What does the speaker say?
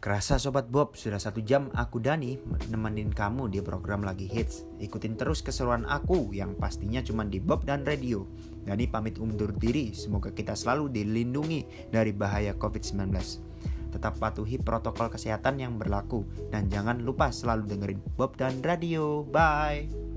Kerasa Sobat Bob, sudah satu jam aku Dani nemenin kamu di program lagi hits. Ikutin terus keseruan aku yang pastinya cuma di Bob dan Radio. Dani pamit undur diri, semoga kita selalu dilindungi dari bahaya COVID-19. Tetap patuhi protokol kesehatan yang berlaku dan jangan lupa selalu dengerin Bob dan Radio. Bye.